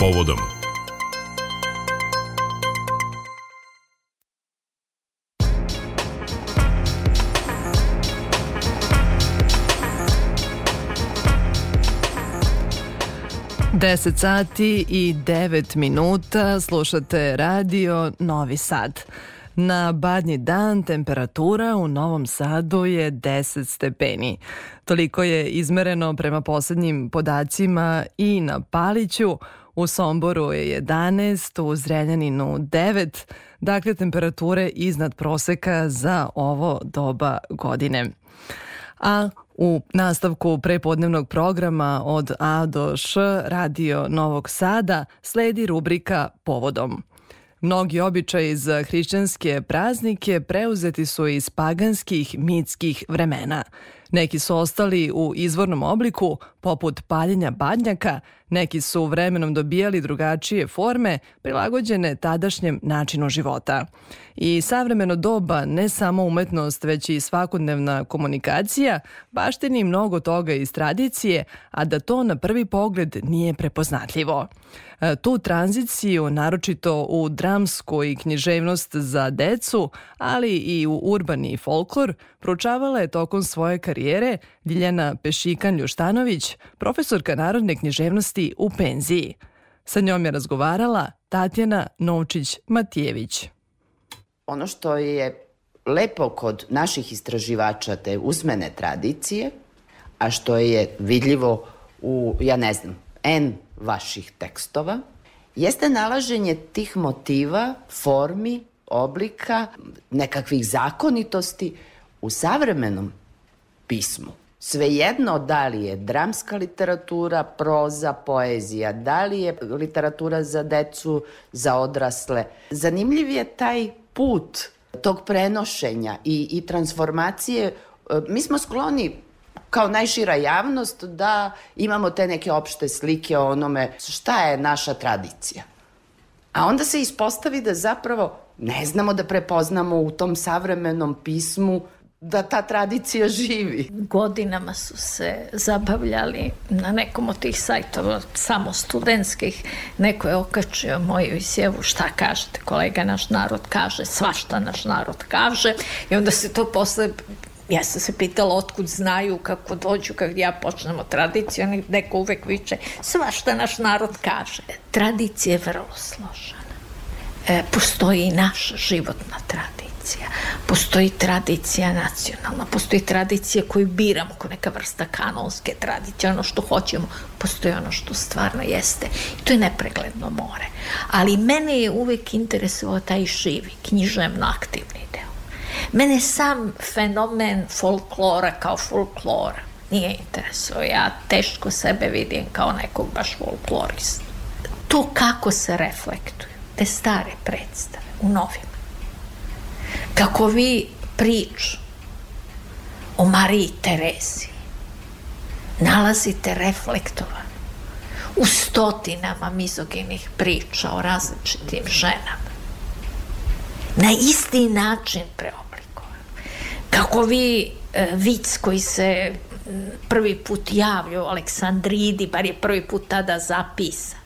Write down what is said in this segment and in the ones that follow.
povodom. Deset sati i devet minuta slušate radio Novi Sad. Na badnji dan temperatura u Novom Sadu je 10 stepeni. Toliko je izmereno prema poslednjim podacima i na Paliću, u Somboru je 11, u Zrenjaninu 9, dakle temperature iznad proseka za ovo doba godine. A u nastavku prepodnevnog programa od A do Š Radio Novog Sada sledi rubrika Povodom. Mnogi običaji za hrišćanske praznike preuzeti su iz paganskih mitskih vremena. Neki su ostali u izvornom obliku, poput paljenja badnjaka, neki su vremenom dobijali drugačije forme, prilagođene tadašnjem načinu života. I savremeno doba, ne samo umetnost, već i svakodnevna komunikacija, bašteni mnogo toga iz tradicije, a da to na prvi pogled nije prepoznatljivo. E, tu tranziciju, naročito u dramsku i književnost za decu, ali i u urbani folklor, proučavala je tokom svoje karijere Ljiljana Pešikan-Ljuštanović, profesorka narodne književnosti u penziji. Sa njom je razgovarala Tatjana Novčić-Matijević. Ono što je lepo kod naših istraživača te usmene tradicije, a što je vidljivo u, ja ne znam, N vaših tekstova, jeste nalaženje tih motiva, formi, oblika, nekakvih zakonitosti u savremenom pismu. Svejedno da li je dramska literatura, proza, poezija, da li je literatura za decu, za odrasle. Zanimljiv je taj put tog prenošenja i, i transformacije. Mi smo skloni kao najšira javnost da imamo te neke opšte slike o onome šta je naša tradicija. A onda se ispostavi da zapravo ne znamo da prepoznamo u tom savremenom pismu da ta tradicija živi. Godinama su se zabavljali na nekom od tih sajtova, samo studentskih. Neko je okačio moju izjevu šta kažete, kolega naš narod kaže, svašta naš narod kaže i onda se to posle Ja sam se pitala otkud znaju kako dođu, kad ja počnemo tradiciju, neko uvek viče svašta naš narod kaže. Tradicija je vrlo složena. E, postoji i naša životna tradicija. Postoji tradicija nacionalna, postoji tradicija koju biramo kao neka vrsta kanonske tradicije, ono što hoćemo, postoji ono što stvarno jeste. I to je nepregledno more. Ali mene je uvek interesovao taj živi, književno aktivni deo. Mene sam fenomen folklora kao folklora nije interesuo. Ja teško sebe vidim kao nekog baš folklorista. To kako se reflektuju, te stare predstave u novim. Kako vi priču o Mariji Terezi nalazite reflektovan u stotinama mizoginih priča o različitim ženama. Na isti način preobraženi kako vi e, vic koji se prvi put javlja u Aleksandridi, bar je prvi put tada zapisan,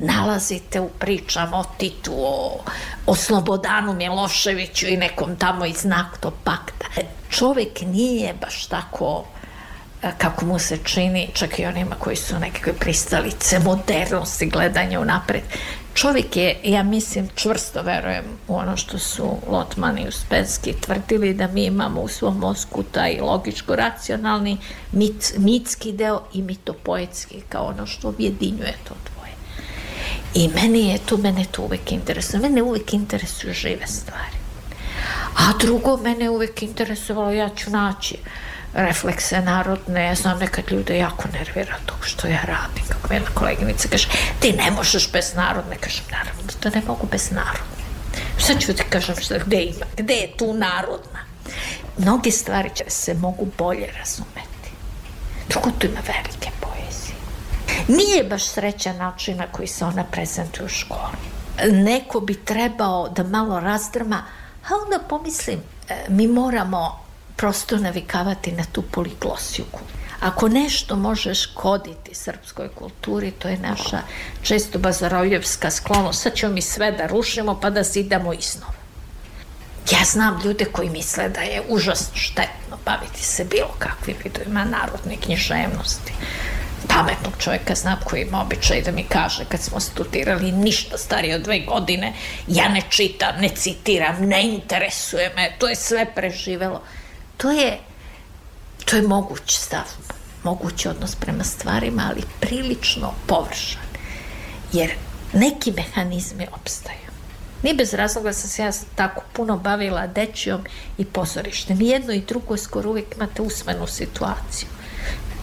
nalazite u pričama o Titu, o, o Slobodanu Miloševiću i nekom tamo iz Nakto pakta. Čovek nije baš tako e, kako mu se čini, čak i onima koji su nekakve pristalice modernosti, gledanja u napred. Čovjek je, ja mislim, čvrsto verujem u ono što su Lotman i Uspenski tvrdili da mi imamo u svom mozgu taj logičko-racionalni mit, mitski deo i mitopoetski kao ono što objedinjuje to dvoje. I meni je to, mene to uvek interesuje. Mene uvek interesuju žive stvari. A drugo, mene uvek interesovalo, ja ću naći reflekse narodne, ja znam nekad ljude jako nervira to što ja radim, kako jedna koleginica kaže, ti ne možeš bez narodne, kažem, naravno da ne mogu bez narodne. Šta ću ti kažem, šta, gde ima, gde je tu narodna? Mnoge stvari će se mogu bolje razumeti. Drugo, tu ima velike poezije. Nije baš sreća način na koji se ona prezentuje u školi. Neko bi trebao da malo razdrama, a onda pomislim, e, mi moramo prosto navikavati na tu poliglosiju. Ako nešto može škoditi srpskoj kulturi, to je naša često bazarovljevska sklonost. Sad ćemo mi sve da rušimo pa da zidamo iznova. Ja znam ljude koji misle da je užasno štetno baviti se bilo kakvim vidovima narodne književnosti. Pametnog čovjeka znam koji ima običaj da mi kaže kad smo studirali ništa starije od dve godine, ja ne čitam, ne citiram, ne interesuje me, to je sve preživelo. To je, to je moguć stav, mogući odnos prema stvarima, ali prilično površan. Jer neki mehanizmi opstaju. Ni bez razloga sam se ja tako puno bavila dečijom i pozorištem. Jedno i drugo skoro uvijek imate usmenu situaciju.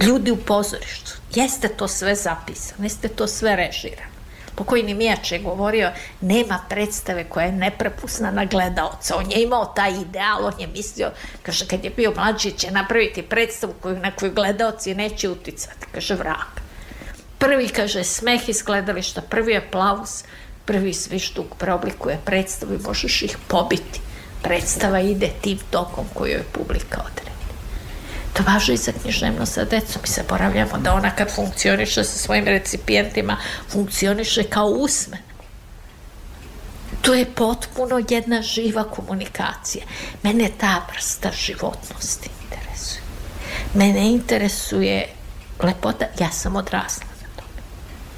Ljudi u pozorištu. Jeste to sve zapisano, jeste to sve režirano. Pokojni Mijač je govorio, nema predstave koja je neprepusna na gledaoca. On je imao taj ideal, on je mislio, kaže, kad je bio mlađi, će napraviti predstavu koju, na koju gledaoci neće uticati. Kaže, vrak. Prvi, kaže, smeh iz gledališta, prvi aplauz, prvi svištuk preoblikuje predstavu i možeš ih pobiti. Predstava ide tim tokom koju je publika odredi. To važe i za književnost sa decom. Mi se poravljamo da ona kad funkcioniše sa svojim recipijentima, funkcioniše kao usmen. To je potpuno jedna živa komunikacija. Mene ta vrsta životnosti interesuje. Mene interesuje lepota. Ja sam odrasla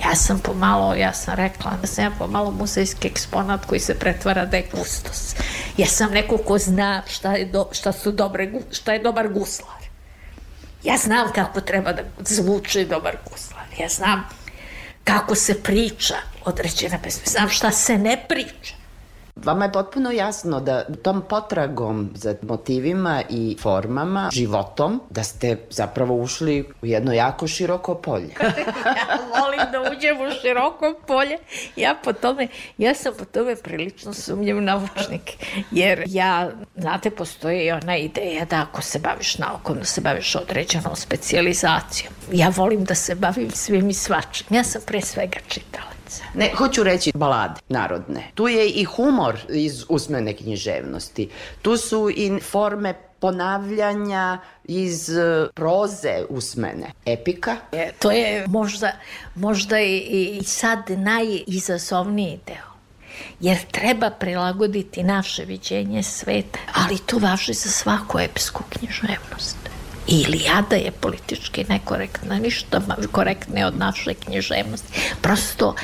Ja sam pomalo, ja sam rekla da sam ja pomalo muzejski eksponat koji se pretvara da je kustos. Ja sam neko ko zna šta je, do, šta su dobre, šta je dobar guslar. Ja znam kako treba da zvuči dobar guslar. Ja znam kako se priča određena pesma. Znam šta se ne priča. Vama je potpuno jasno da tom potragom za motivima i formama, životom, da ste zapravo ušli u jedno jako široko polje. ja volim da uđem u široko polje. Ja po tome, ja sam po tome prilično sumnjiv naučnik. Jer ja, znate, postoji ona ideja da ako se baviš naukom, da se baviš određenom specializacijom. Ja volim da se bavim svim i svačim. Ja sam pre svega čitala ulice. Ne, hoću reći balade narodne. Tu je i humor iz usmene književnosti. Tu su i forme ponavljanja iz e, proze usmene. Epika? Je, to je možda, možda i, sad najizazovniji deo jer treba prilagoditi naše viđenje sveta, ali to važi za svaku epsku književnost. Ilijada je politički nekorektna, ništa korektne od naše književnosti. Prosto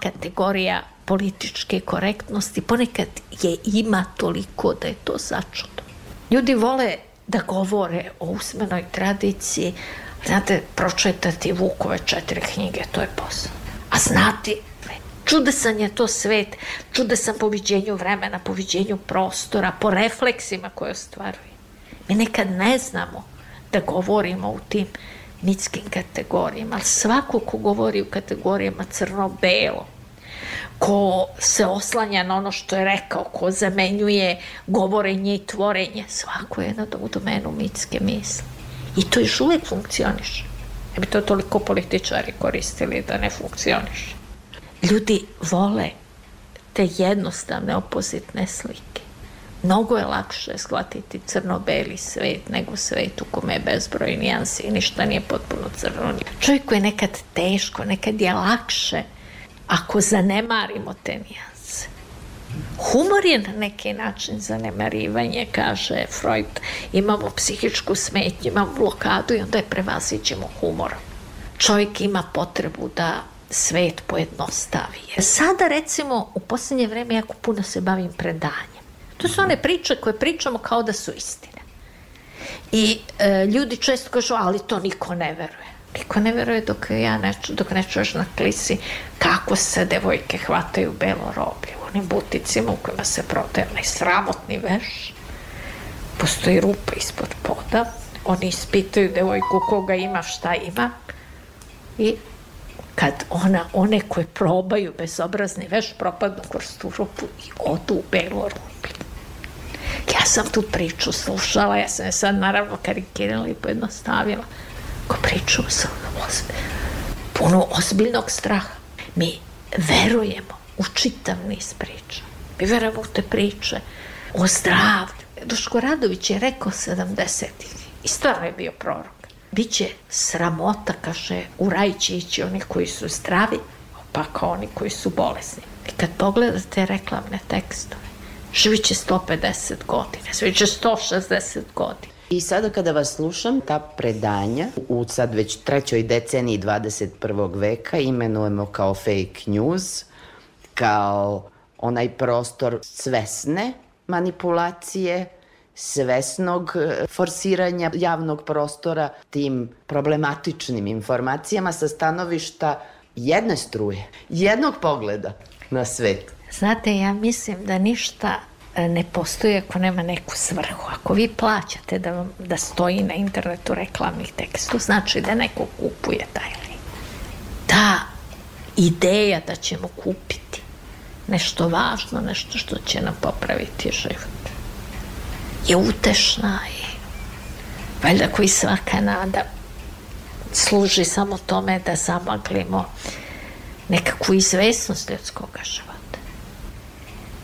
kategorija političke korektnosti ponekad je ima toliko da je to začudo. Ljudi vole da govore o usmenoj tradiciji, znate, pročetati Vukove četiri knjige, to je posao. A znati čudesan je to svet, čudesan po viđenju vremena, po viđenju prostora, po refleksima koje ostvaruje. Mi nekad ne znamo da govorimo u tim mitskim kategorijama, ali svako ko govori u kategorijama crno-belo, ko se oslanja na ono što je rekao, ko zamenjuje govorenje i tvorenje, svako je na u domenu mitske misli. I to još uvek funkcioniše. Ne bi to toliko političari koristili da ne funkcioniše. Ljudi vole te jednostavne opozitne slike. Mnogo je lakše shvatiti crno-beli svet nego svet u kome je bezbroj nijansi i ništa nije potpuno crno. Čovjeku je nekad teško, nekad je lakše ako zanemarimo te nijanse. Humor je na neki način zanemarivanje, kaže Freud. Imamo psihičku smetnju, imamo blokadu i onda je prevaziđemo humorom. Čovjek ima potrebu da svet pojednostavi. Sada recimo u poslednje vreme jako puno se bavim predanjem. To su one priče koje pričamo kao da su istine. I e, ljudi često kažu, ali to niko ne veruje. Niko ne veruje dok, ja ne, dok ne čuješ na klisi kako se devojke hvataju belo roblje u onim buticima u kojima se prodaje onaj sramotni veš. Postoji rupa ispod poda. Oni ispitaju devojku koga ima, šta ima. I kad ona, one koje probaju bezobrazni veš propadnu kroz tu rupu i odu u belo roblje. Ja sam tu priču slušala, ja sam je sad naravno karikirala i pojednostavila. Ko priču sam puno ozbiljnog straha. Mi verujemo u čitav niz priča. Mi verujemo u te priče o zdravlju. Duško Radović je rekao 70-ih i stvarno je bio prorok. bit će sramota, kaže, u raj će ići oni koji su zdravi, pa kao oni koji su bolesni. I kad pogledate reklamne tekstove, živit će 150 godina, živit će 160 godina. I sada kada vas slušam, ta predanja u sad već trećoj deceniji 21. veka imenujemo kao fake news, kao onaj prostor svesne manipulacije, svesnog e, forsiranja javnog prostora tim problematičnim informacijama sa stanovišta jedne struje, jednog pogleda na svet. Znate, ja mislim da ništa e, ne postoji ako nema neku svrhu. Ako vi plaćate da, vam, da stoji na internetu reklamnih tekstu, znači da neko kupuje taj link. Ta ideja da ćemo kupiti nešto važno, nešto što će nam popraviti život, je utešna i valjda koji svaka nada služi samo tome da zamaglimo nekakvu izvesnost ljudskog života.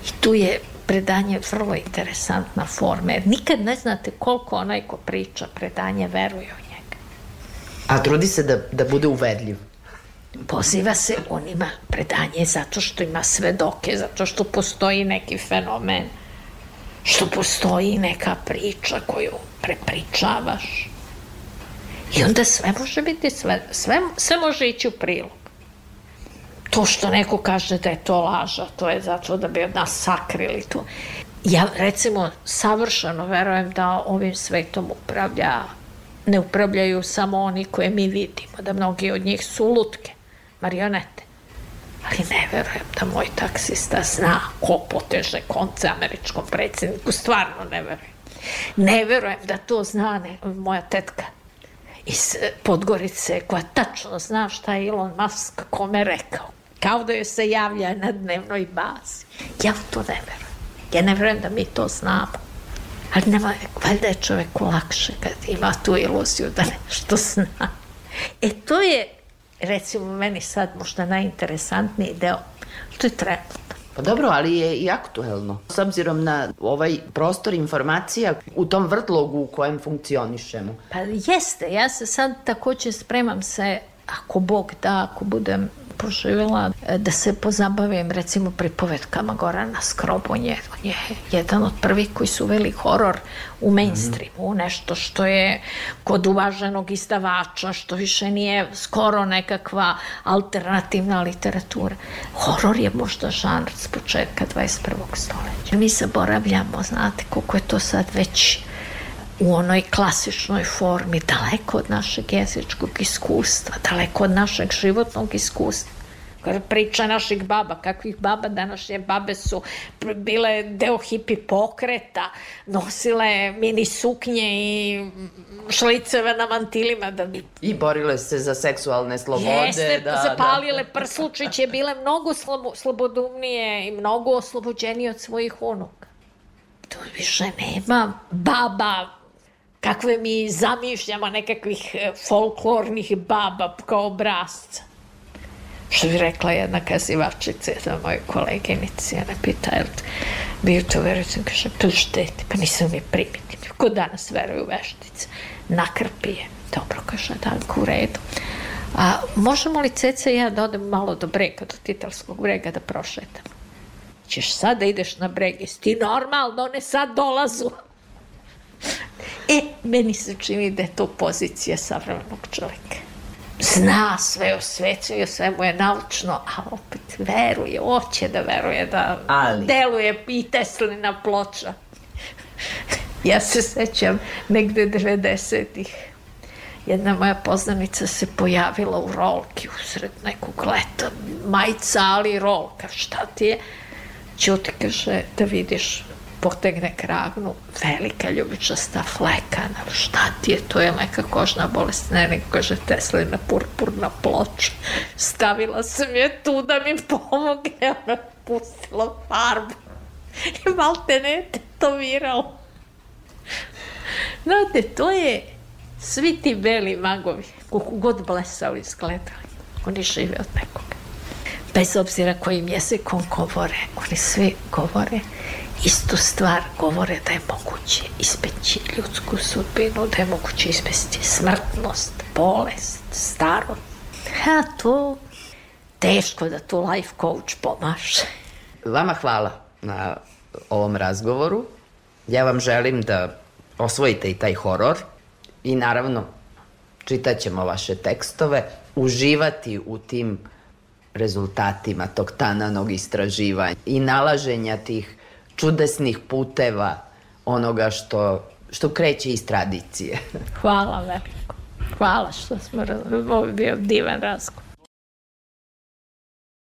I tu je predanje vrlo interesantna forma, jer nikad ne znate koliko onaj ko priča predanje veruje u njega. A trudi se da, da bude uvedljiv. Poziva se, on ima predanje zato što ima svedoke, zato što postoji neki fenomen, što postoji neka priča koju prepričavaš. I onda sve može biti, sve, sve, sve može ići u prilog. To što neko kaže da je to laža, to je zato da bi od nas sakrili to. Ja recimo savršeno verujem da ovim svetom upravlja, ne upravljaju samo oni koje mi vidimo, da mnogi od njih su lutke, marionete. Ali ne verujem da moj taksista zna ko poteže konce američkom predsjedniku, stvarno ne verujem. Ne verujem da to zna ne, moja tetka iz Podgorice koja tačno zna šta je Elon Musk kome rekao. Kao da joj se javlja na dnevnoj bazi. Ja to ne verujem. Ja ne verujem da mi to znamo. Ali nema, valjda je čoveku lakše kad ima tu iluziju da nešto zna. E to je, recimo, meni sad možda najinteresantniji deo. To je trenutno. Pa dobro, ali je i aktuelno. S obzirom na ovaj prostor informacija u tom vrtlogu u kojem funkcionišemo. Pa jeste, ja se sad takođe spremam se, ako Bog da, ako budem poživjela da se pozabavim recimo pripovetkama Gorana Skrobonje. On je jedan od prvih koji su uveli horor u mainstreamu, mm. nešto što je kod uvaženog izdavača, što više nije skoro nekakva alternativna literatura. Horor je možda žanr s početka 21. stoljeća. Mi zaboravljamo, znate, koliko je to sad već u onoj klasičnoj formi, daleko od našeg jezičkog iskustva, daleko od našeg životnog iskustva. Priča naših baba, kakvih baba današnje babe su bile deo hipi pokreta, nosile mini suknje i šliceve na mantilima da bi... I borile se za seksualne slobode. Jeste, da, zapalile da. prslučiće, bile mnogo slobodumnije i mnogo oslobođenije od svojih unuka. To više nema baba kakve mi zamišljamo nekakvih e, folklornih baba kao obrazca. Što bi rekla jedna kazivačica, jedna moja koleginica, ona pita, jel bi to verujete? Kaže, pa šteti, pa nisam mi primitiv. Ko danas veruje u veštice? Nakrpi je. Dobro, kaže, da, u redu. A možemo li Ceca i ja da odem malo do brega, do Titalskog brega da prošetam? Ćeš sad da ideš na breg, jesi ti normalno, ne sad dolazu. E, meni se čini da je to pozicija savremenog čovjeka. Zna sve o svetu i o svemu je naučno, a opet veruje, hoće da veruje, da Ali. deluje i Teslina ploča. ja se sećam negde 90-ih. Jedna moja poznanica se pojavila u rolki usred nekog leta. Majica, ali rolka. Šta ti je? Ćuti kaže da vidiš potegne kragnu, velika ljubičasta flekana, šta ti je, to je neka kožna bolest, ne, nego kaže Teslina purpurna ploča. Stavila sam je tu da mi pomogne, ona pustila farbu i malte ne tetovirala. Znate, to je svi ti beli magovi, koliko god blesali izgledali, oni žive od nekoga. Bez obzira kojim jezikom govore, oni svi govore istu stvar govore da je moguće ispeći ljudsku sudbinu, da je moguće ispesti smrtnost, bolest, starost. A to teško da tu life coach pomaže. Vama hvala na ovom razgovoru. Ja vam želim da osvojite i taj horor i naravno čitat ćemo vaše tekstove, uživati u tim rezultatima tog tananog istraživanja i nalaženja tih čudesnih puteva onoga što, što kreće iz tradicije. Hvala veliko. Hvala što smo, ovo bio divan razgovor.